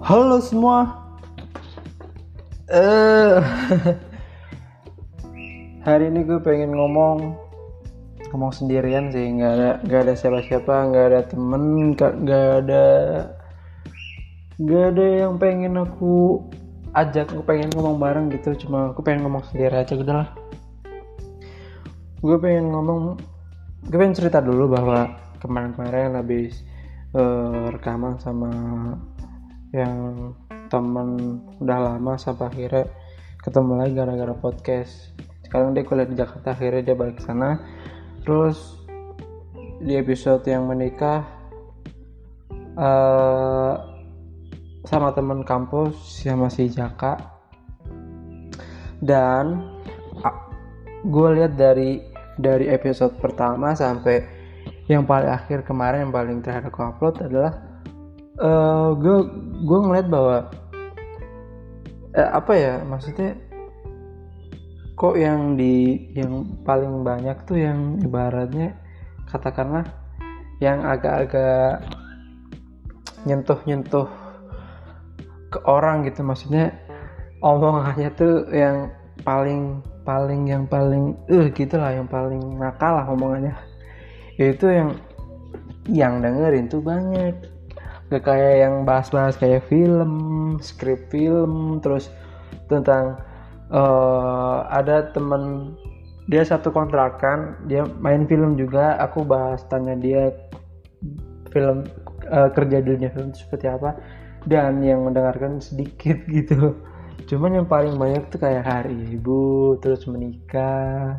Halo semua. Eh, hari ini gue pengen ngomong ngomong sendirian sih, nggak ada nggak ada siapa-siapa, nggak ada temen, nggak ada nggak ada yang pengen aku ajak, gue pengen ngomong bareng gitu, cuma aku pengen ngomong sendiri aja udah lah. Gue pengen ngomong, gue pengen cerita dulu bahwa kemarin-kemarin habis eh, rekaman sama yang temen udah lama sampai akhirnya ketemu lagi gara-gara podcast. Sekarang dia kuliah di Jakarta akhirnya dia balik ke sana. Terus di episode yang menikah eh, sama temen kampus sama si Jaka. Dan gue lihat dari dari episode pertama sampai yang paling akhir kemarin yang paling terakhir aku upload adalah gue gue ngeliat bahwa eh, apa ya maksudnya kok yang di yang paling banyak tuh yang ibaratnya katakanlah yang agak-agak nyentuh-nyentuh ke orang gitu. Maksudnya omongannya tuh yang paling paling yang paling eh uh, gitulah yang paling nakal lah omongannya. Itu yang yang dengerin tuh banyak gak kayak yang bahas-bahas kayak film skrip film terus tentang uh, ada temen dia satu kontrakan dia main film juga. Aku bahas tanya dia film uh, kerja dunia film itu seperti apa. Dan yang mendengarkan sedikit gitu. Cuman yang paling banyak tuh kayak hari ibu terus menikah.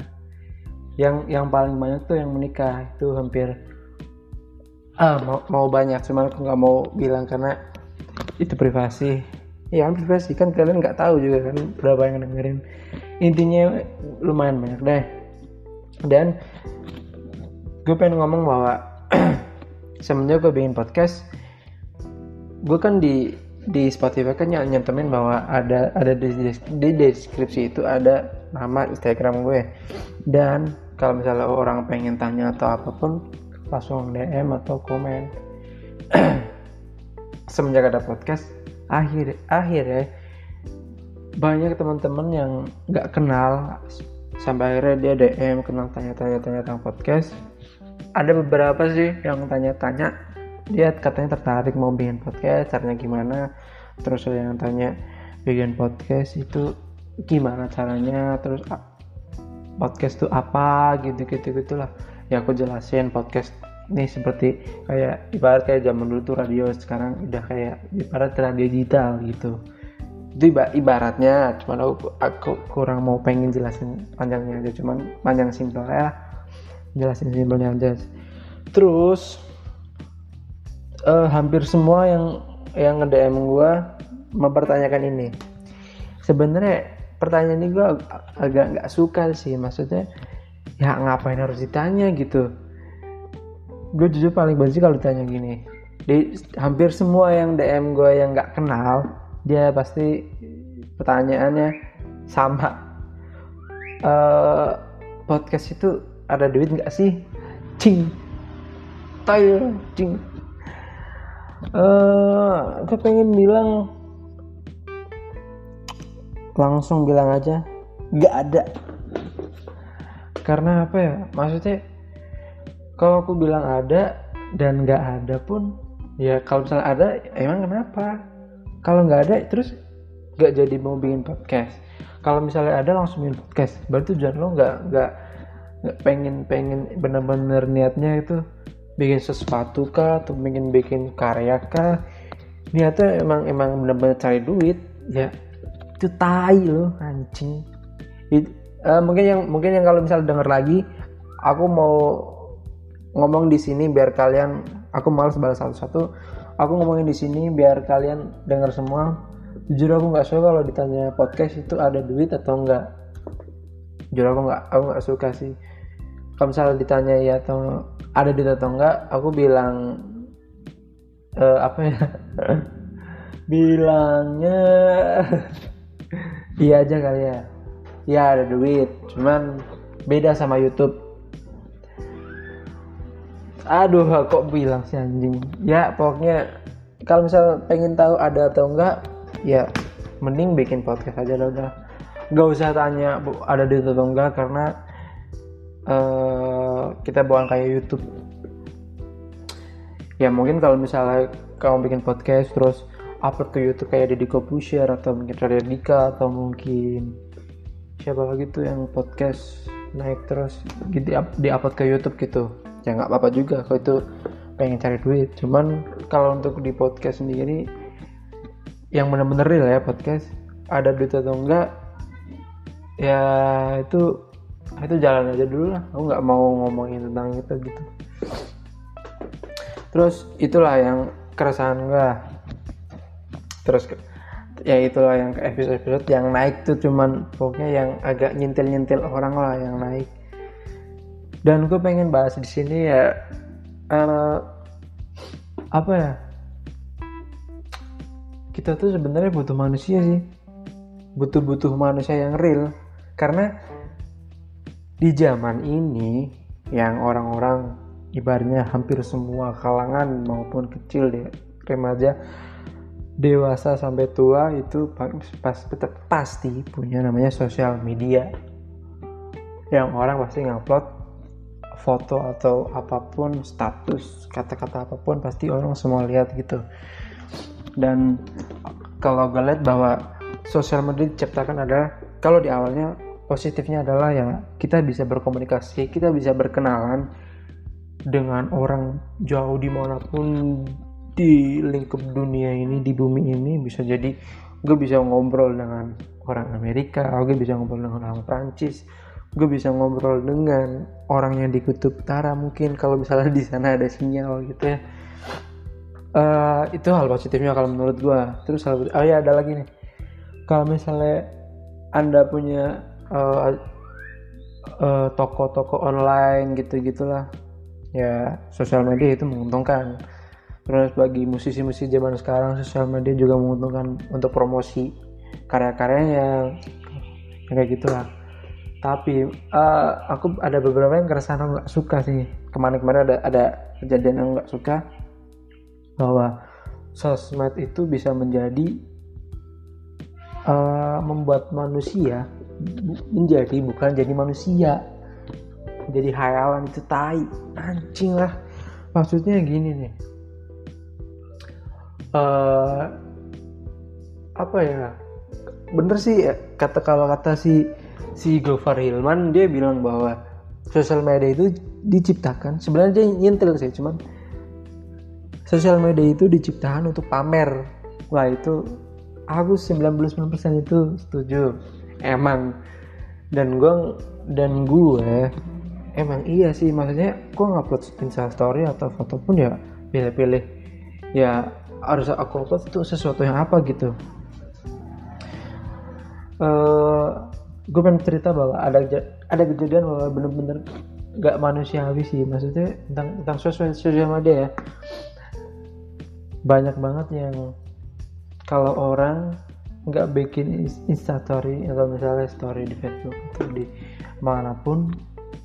Yang yang paling banyak tuh yang menikah. Itu hampir ah mau, mau banyak cuman aku nggak mau bilang karena itu privasi. Ya kan privasi kan kalian nggak tahu juga kan berapa yang dengerin. Intinya lumayan banyak deh. Dan gue pengen ngomong bahwa semenjak gue bikin podcast gue kan di di Spotify kan nyantemin bahwa ada ada di, di deskripsi itu ada nama Instagram gue. Dan kalau misalnya orang pengen tanya atau apa pun langsung DM atau komen. Semenjak ada podcast akhir akhirnya banyak teman-teman yang nggak kenal. Sampai akhirnya dia DM kenal tanya-tanya tanya tentang podcast. Ada beberapa sih yang tanya-tanya. Dia katanya tertarik mau bikin podcast caranya gimana. Terus ada yang tanya bikin podcast itu gimana caranya? Terus podcast itu apa? Gitu gitu gitulah ya aku jelasin podcast ini seperti kayak ibarat kayak zaman dulu tuh radio sekarang udah kayak ibarat radio digital gitu. Itu ibaratnya cuman aku, aku kurang mau pengen jelasin panjangnya aja cuman panjang simpel ya jelasin simpelnya aja. Terus uh, hampir semua yang yang nge DM gue mempertanyakan ini. Sebenarnya pertanyaan ini gue agak nggak suka sih maksudnya ya ngapain harus ditanya gitu? Gue jujur paling benci kalau ditanya gini. Di hampir semua yang DM gue yang nggak kenal dia pasti pertanyaannya sama. Uh, podcast itu ada duit nggak sih? Cing. Tayo cing. Uh, gue pengen bilang langsung bilang aja nggak ada karena apa ya? Maksudnya kalau aku bilang ada dan nggak ada pun ya kalau misalnya ada emang kenapa? Kalau nggak ada terus nggak jadi mau bikin podcast. Kalau misalnya ada langsung bikin podcast. Berarti tujuan lo nggak nggak nggak pengen pengen bener-bener niatnya itu bikin sesuatu kah atau pengen bikin karya kah? Niatnya emang emang bener-bener cari duit. Ya itu tai lo anjing. It, uh, mungkin yang mungkin yang kalau misalnya denger lagi aku mau ngomong di sini biar kalian aku males balas satu-satu. Aku ngomongin di sini biar kalian dengar semua. Jujur aku nggak suka kalau ditanya podcast itu ada duit atau enggak jujur aku nggak aku nggak suka sih. Kalau misalnya ditanya ya atau ada duit atau enggak aku bilang uh, apa ya? Bilangnya iya aja kali ya ya ada duit cuman beda sama YouTube. Aduh kok bilang sih anjing? Ya pokoknya kalau misal pengen tahu ada atau enggak ya mending bikin podcast aja lah udah. Gak usah tanya bu, ada duit atau enggak karena uh, kita bukan kayak YouTube. Ya mungkin kalau misalnya kamu bikin podcast terus upload ke YouTube kayak Deddy Corbuzier atau mungkin Raditya Dika atau mungkin siapa lagi tuh yang podcast naik terus? Gitu di upload ke YouTube gitu. Ya nggak apa-apa juga kalau itu pengen cari duit. Cuman kalau untuk di podcast sendiri yang bener-bener real ya podcast ada duit atau enggak ya itu itu jalan aja dulu lah. Aku nggak mau ngomongin tentang itu gitu. Terus itulah yang keresahan gue terus ya itulah yang episode-episode yang naik tuh cuman pokoknya yang agak nyentil-nyentil orang lah yang naik. Dan gue pengen bahas di sini ya uh, apa ya? Kita tuh sebenarnya butuh manusia sih. Butuh-butuh manusia yang real. Karena di zaman ini yang orang-orang ibaratnya hampir semua kalangan maupun kecil deh remaja dewasa sampai tua itu pas, pasti punya namanya sosial media. Yang orang pasti ngupload foto atau apa pun status kata-kata apa pun pasti orang semua lihat gitu. Dan kalau gue lihat bahwa sosial media diciptakan adalah kalau di awalnya positifnya adalah ya kita bisa berkomunikasi kita bisa berkenalan dengan orang jauh di mana pun di lingkup dunia ini di bumi ini bisa jadi gue bisa ngobrol dengan orang Amerika gue bisa ngobrol dengan orang Prancis gue bisa ngobrol dengan orang yang di kutub utara mungkin kalau misalnya di sana ada sinyal gitu ya. Uh, itu hal positifnya kalau menurut gue terus hal oh ya ada lagi nih. Kalau misalnya anda punya uh, uh, toko-toko online gitu gitulah ya sosial media itu menguntungkan terus bagi musisi-musisi zaman sekarang sosial media juga menguntungkan untuk promosi karya-karyanya. Kayak gitulah. Tapi uh, aku ada beberapa yang keresahan nggak suka sih. Kemarin-kemarin ada ada kejadian yang nggak suka bahwa sosmed itu bisa menjadi uh, membuat manusia menjadi bukan jadi manusia jadi hayalan itu tai anjing lah. Maksudnya gini nih uh, apa ya? Bener sih ya, kata kalau kata si si Gofar Hilman dia bilang bahwa sosial media itu diciptakan sebenarnya dia nyentil sih cuman sosial media itu diciptakan untuk pamer. Wah itu aku 99% itu setuju. Emang. Dan gue dan gue emang iya sih maksudnya gue ngupload instastory atau foto pun ya pilih-pilih. Ya harus aku upload itu sesuatu yang apa gitu. Uh, eh, gue pengen cerita bahwa ada ada kejadian bahwa bener-bener gak manusiawi sih. Maksudnya tentang tentang sosial sosial media ya. Banyak banget yang kalau orang nggak bikin instastory atau misalnya story di Facebook atau di mana pun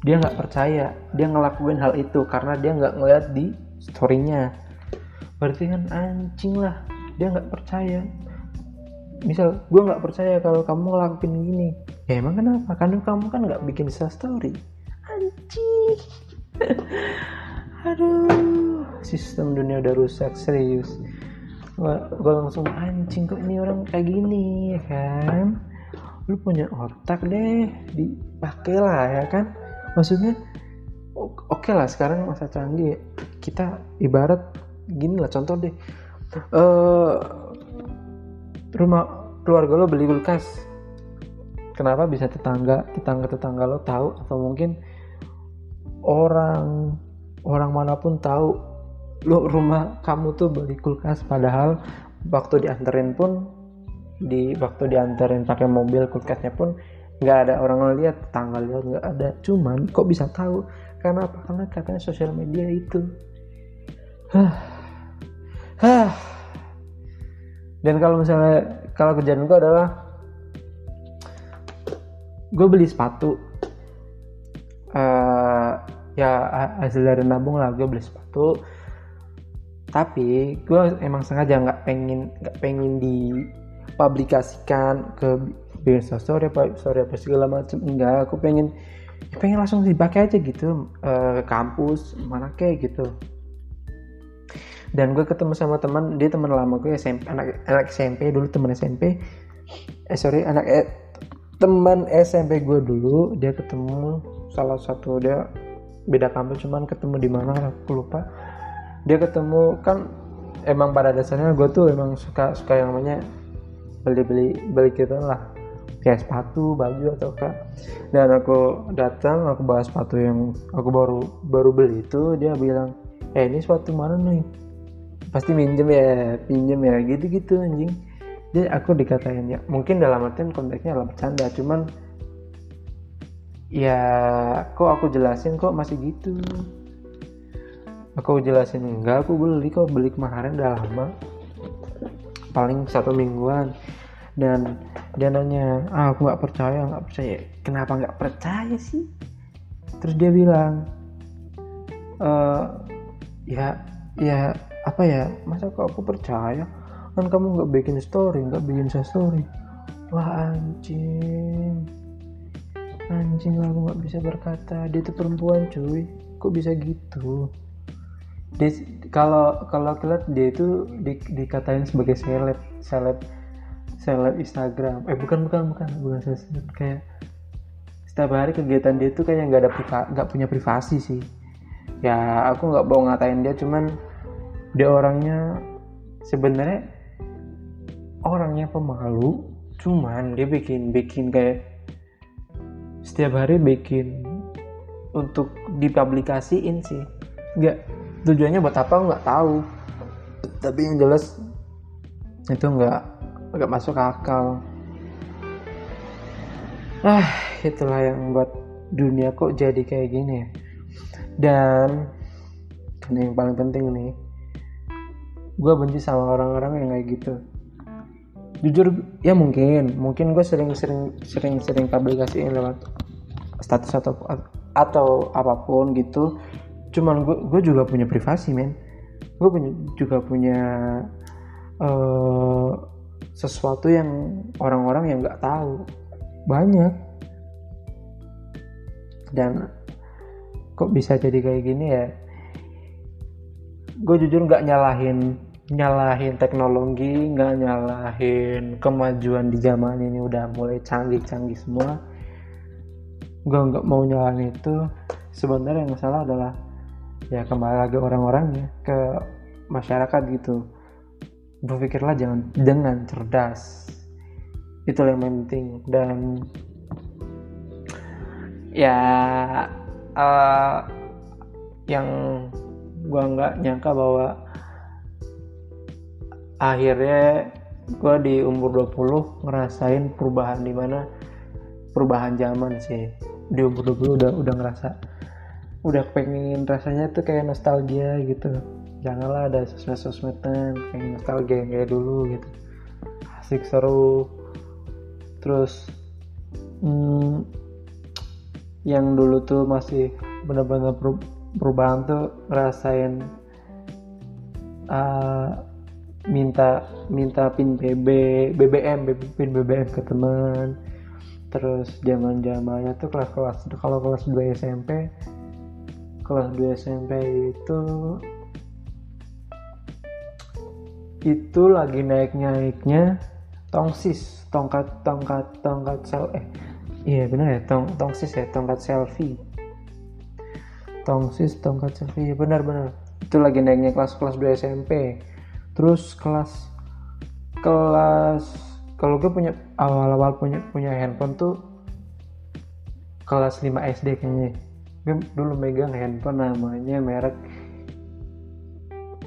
dia nggak percaya. Dia ngelakuin hal itu karena dia nggak ngeliat di storynya berarti kan anjing lah dia nggak percaya. Misal gue nggak percaya kalau kamu ngelakuin gini. Ya emang kenapa? Karena kamu kan nggak bikin story. Anjing. Aduh sistem dunia udah rusak serius. Gue langsung anjing kok ini orang kayak gini ya kan? Lu punya otak deh dipakai lah ya kan? Maksudnya oke okay lah sekarang masa canggih. Kita ibarat gini lah contoh deh. Uh, rumah keluarga lo beli kulkas. Kenapa bisa tetangga tetangga tetangga lo tahu? Atau mungkin orang orang mana pun tahu lo rumah kamu tuh beli kulkas. Padahal waktu dianterin pun di waktu dianterin pakai mobil kulkasnya pun nggak ada orang lihat tetangga lihat nggak ada. Cuman kok bisa tahu? Karena apa? Karena katanya sosial media itu. Hah Hah. Dan kalau misalnya kalau kerjaan gue adalah gue beli sepatu. Uh, ya hasil dari nabung lah gue beli sepatu. tapi gue emang sengaja nggak pengen nggak pengen dipublikasikan ke biasa story apa story apa segala macam enggak aku pengen ya pengen langsung dipakai aja gitu uh, kampus mana kayak gitu dan gue ketemu sama teman dia teman lama gue SMP anak anak SMP dulu teman SMP eh sorry anak eh, teman SMP gue dulu dia ketemu salah satu dia beda kampus cuman ketemu di mana aku lupa. Dia ketemu kan emang pada dasarnya gue tuh emang suka suka yang namanya beli beli beli gitu lah. Kayak sepatu baju atau apa. Dan aku datang aku bawa sepatu yang aku baru baru beli itu dia bilang eh ini sepatu mana nih pasti minjem ya pinjem ya gitu gitu anjing. Jadi aku dikatain ya mungkin dalam artian konteksnya adalah bercanda cuman ya kok aku jelasin kok masih gitu? Aku jelasin enggak aku beli kok beli kemarin udah lama paling satu mingguan. Dan dia nanya ah aku nggak percaya nggak percaya. Kenapa nggak percaya sih? Terus dia bilang e, ya ya apa ya? Masa kok aku percaya? Kan kamu nggak bikin story nggak bikin story. Wah anjing. Anjing aku nggak bisa berkata dia tuh perempuan cuy. Kok bisa gitu? Dia kalau kalau kelihat dia itu di, dikatain sebagai seleb seleb seleb Instagram. Eh bukan bukan bukan bukan seleb kayak setiap hari kegiatan dia tuh kayak nggak ada nggak punya privasi sih. Ya aku nggak mau ngatain dia cuman dia orangnya sebenarnya orangnya pemalu cuman dia bikin bikin kayak setiap hari bikin untuk dipublikasiin sih. Nggak tujuannya buat apa nggak tahu. Tapi yang jelas itu nggak nggak masuk akal. Ah itulah yang buat dunia kok jadi kayak gini ya. Dan ini yang paling penting nih gue benci sama orang-orang yang kayak gitu. Jujur ya mungkin mungkin gue sering sering sering sering publikasiin lewat status atau atau apa pun gitu. Cuman gue gue juga punya privasi men. Gue punya juga punya uh, sesuatu yang orang-orang yang nggak tahu. Banyak. Dan kok bisa jadi kayak gini ya? Gue jujur nggak nyalahin nyalahin teknologi nggak nyalahin kemajuan di zaman ini udah mulai canggih-canggih semua. Gue nggak mau nyalahin itu. Sebenarnya yang salah adalah ya kembali lagi orang-orangnya ke masyarakat gitu. Berpikirlah jangan dengan cerdas. Itu yang penting. Dan ya uh, yang gua nggak nyangka bahwa akhirnya gue di umur 20 ngerasain perubahan di mana perubahan zaman sih. Di umur 20 udah udah ngerasa udah pengen rasanya tuh kayak nostalgia gitu. Janganlah ada sosmed-sosmedan pengen nostalgia yang kayak dulu gitu. Asik seru. Terus hmm, yang dulu tuh masih bener-bener perubahan tuh ngerasain uh, minta minta pin BB BBM pin BBM ke teman. Terus zaman zamannya tuh kelas kelas kalau kelas 2 SMP kelas 2 SMP itu itu lagi naik naiknya tongsis tongkat tongkat tongkat sel eh iya benar ya tong tongsis ya tongkat selfie. Tongsis tongkat selfie benar benar itu lagi naiknya kelas kelas 2 SMP terus kelas kelas kalau gue punya awal-awal punya punya handphone tuh kelas 5 SD kayaknya. Gue dulu megang handphone namanya merek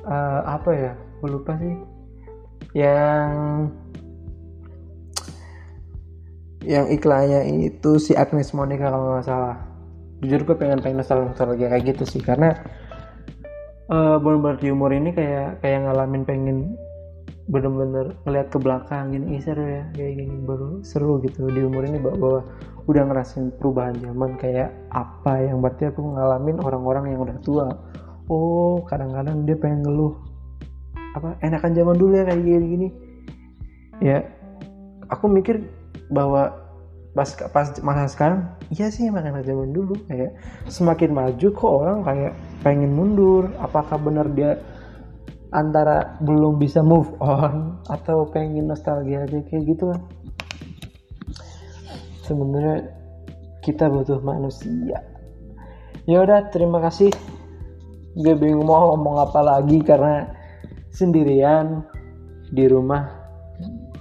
uh, apa ya? Gue lupa sih. Yang yang iklannya itu si Agnes Monica kalau nggak salah. Jujur gue pengen pengen nostalgia kayak gitu sih karena uh, bener-bener di umur ini kayak kayak ngalamin pengen bener-bener ngeliat ke belakang gini seru ya kayak gini baru seru gitu. Di umur ini bahwa, bahwa udah ngerasin perubahan zaman kayak apa yang berarti aku ngalamin orang-orang yang udah tua. Oh kadang-kadang dia pengen ngeluh apa enakan zaman dulu ya kayak gini gini. Ya aku mikir bahwa pas pas masa sekarang iya sih enak zaman dulu kayak semakin maju kok orang kayak pengen mundur. Apakah benar dia antara belum bisa move on atau pengen nostalgia aja kayak gitu kan? Sebenarnya kita butuh manusia. Ya udah terima kasih. Gue bingung mau ngomong apa lagi karena sendirian di rumah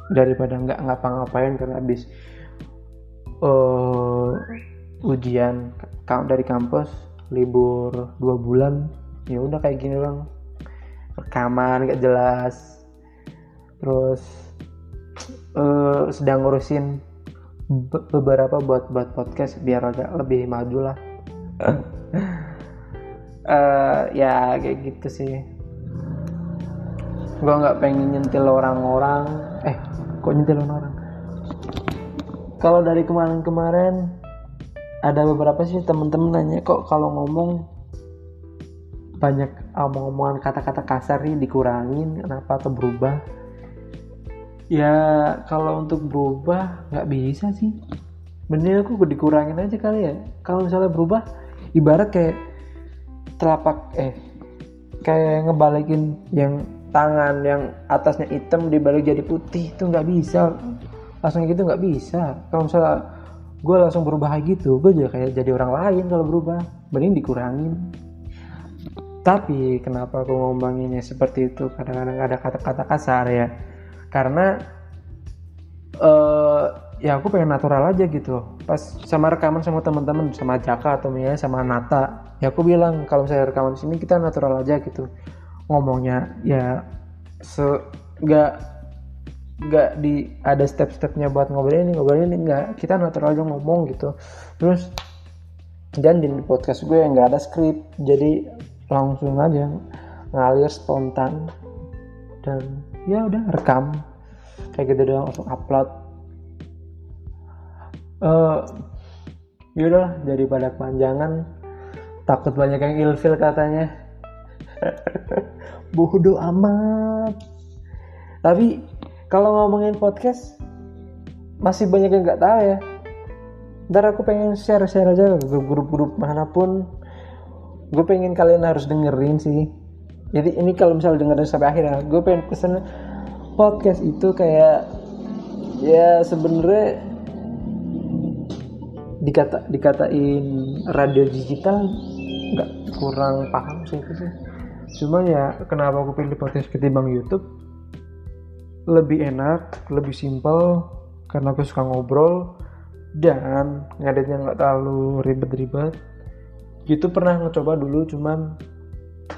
daripada nggak ngapa-ngapain karena habis uh, ujian dari kampus libur dua bulan. Ya udah kayak gini bang rekaman gak jelas. Terus uh, sedang ngurusin beberapa buat buat podcast biar agak lebih maju lah. Uh, ya kayak gitu sih. Gue nggak pengen nyentil orang-orang. Eh kok nyentil orang kalau dari kemarin-kemarin ada beberapa sih temen-temen nanya kok kalau ngomong banyak omong-omongan kata-kata kasar nih dikurangin? Kenapa atau berubah? Ya kalau untuk berubah nggak bisa sih. Bener aku dikurangin aja kali ya. Kalau misalnya berubah ibarat kayak telapak eh kayak ngebalikin yang tangan yang atasnya hitam dibalik jadi putih itu nggak bisa langsung gitu nggak bisa. Kalau misalnya gue langsung berubah gitu gue juga kayak jadi orang lain kalau berubah. Mending dikurangin. Tapi kenapa aku ngomonginnya seperti itu? Kadang-kadang ada kata-kata kasar ya. Karena uh, ya aku pengen natural aja gitu. Pas sama rekaman sama teman-teman sama Jaka atau Mia sama Nata ya aku bilang kalau saya rekaman sini kita natural aja gitu. Ngomongnya ya se nggak nggak di ada step-stepnya buat ngobrol ini ngobrol ini nggak. Kita natural aja ngomong gitu. Terus dan di podcast gue nggak ada skrip jadi langsung aja ngalir spontan. Dan ya udah rekam. Kayak gitu doang langsung upload. Uh, yaudah daripada kepanjangan takut banyak yang ilfil katanya. Bodoh amat. Tapi kalau ngomongin podcast masih banyak yang nggak tahu ya. Ntar aku pengen share-share aja ke grup-grup mana pun. Gue pengen kalian harus dengerin sih. Jadi ini kalau misalnya dengerin sampai akhir ya gue pengen pesen podcast itu kayak ya sebenarnya dikata dikatain radio digital nggak kurang paham sih itu sih. Cuma ya kenapa aku pilih podcast ketimbang YouTube lebih enak lebih simpel karena aku suka ngobrol dan ngeditnya nggak terlalu ribet-ribet. Gitu pernah ngecoba dulu cuman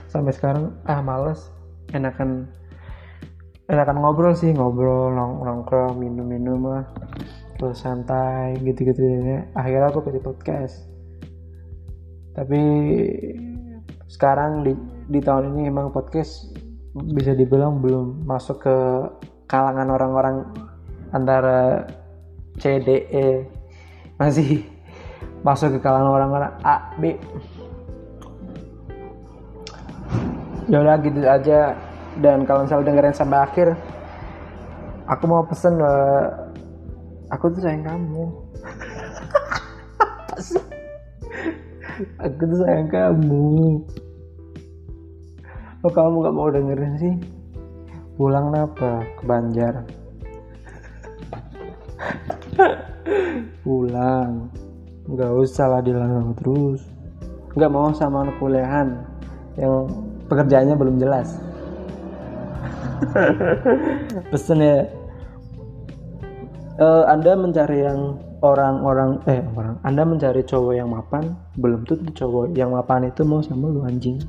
sampai sekarang ah males. Enakan enakan ngobrol sih ngobrol nong nongkrong minum-minum lah terus santai gitu-gitu ya akhirnya aku pilih podcast. Tapi sekarang di di tahun ini emang podcast bisa dibilang belum masuk ke kalangan orang-orang antara C D E masih masuk ke kalangan orang-orang A B. Ya udah gitu aja. Dan kalau misalnya dengerin sampai akhir aku mau pesen uh, aku tuh sayang kamu. Aku tuh sayang kamu. Kok kamu gak mau dengerin sih pulang napa? Ke Banjar. Pulang. Nggak usah lah dilarang terus. Nggak mau sama anak kuliahan yang pekerjaannya belum jelas. Pesen ya uh, anda mencari yang orang-orang eh orang anda mencari cowok yang mapan belum tuh cowok yang mapan itu mau sama lu anjing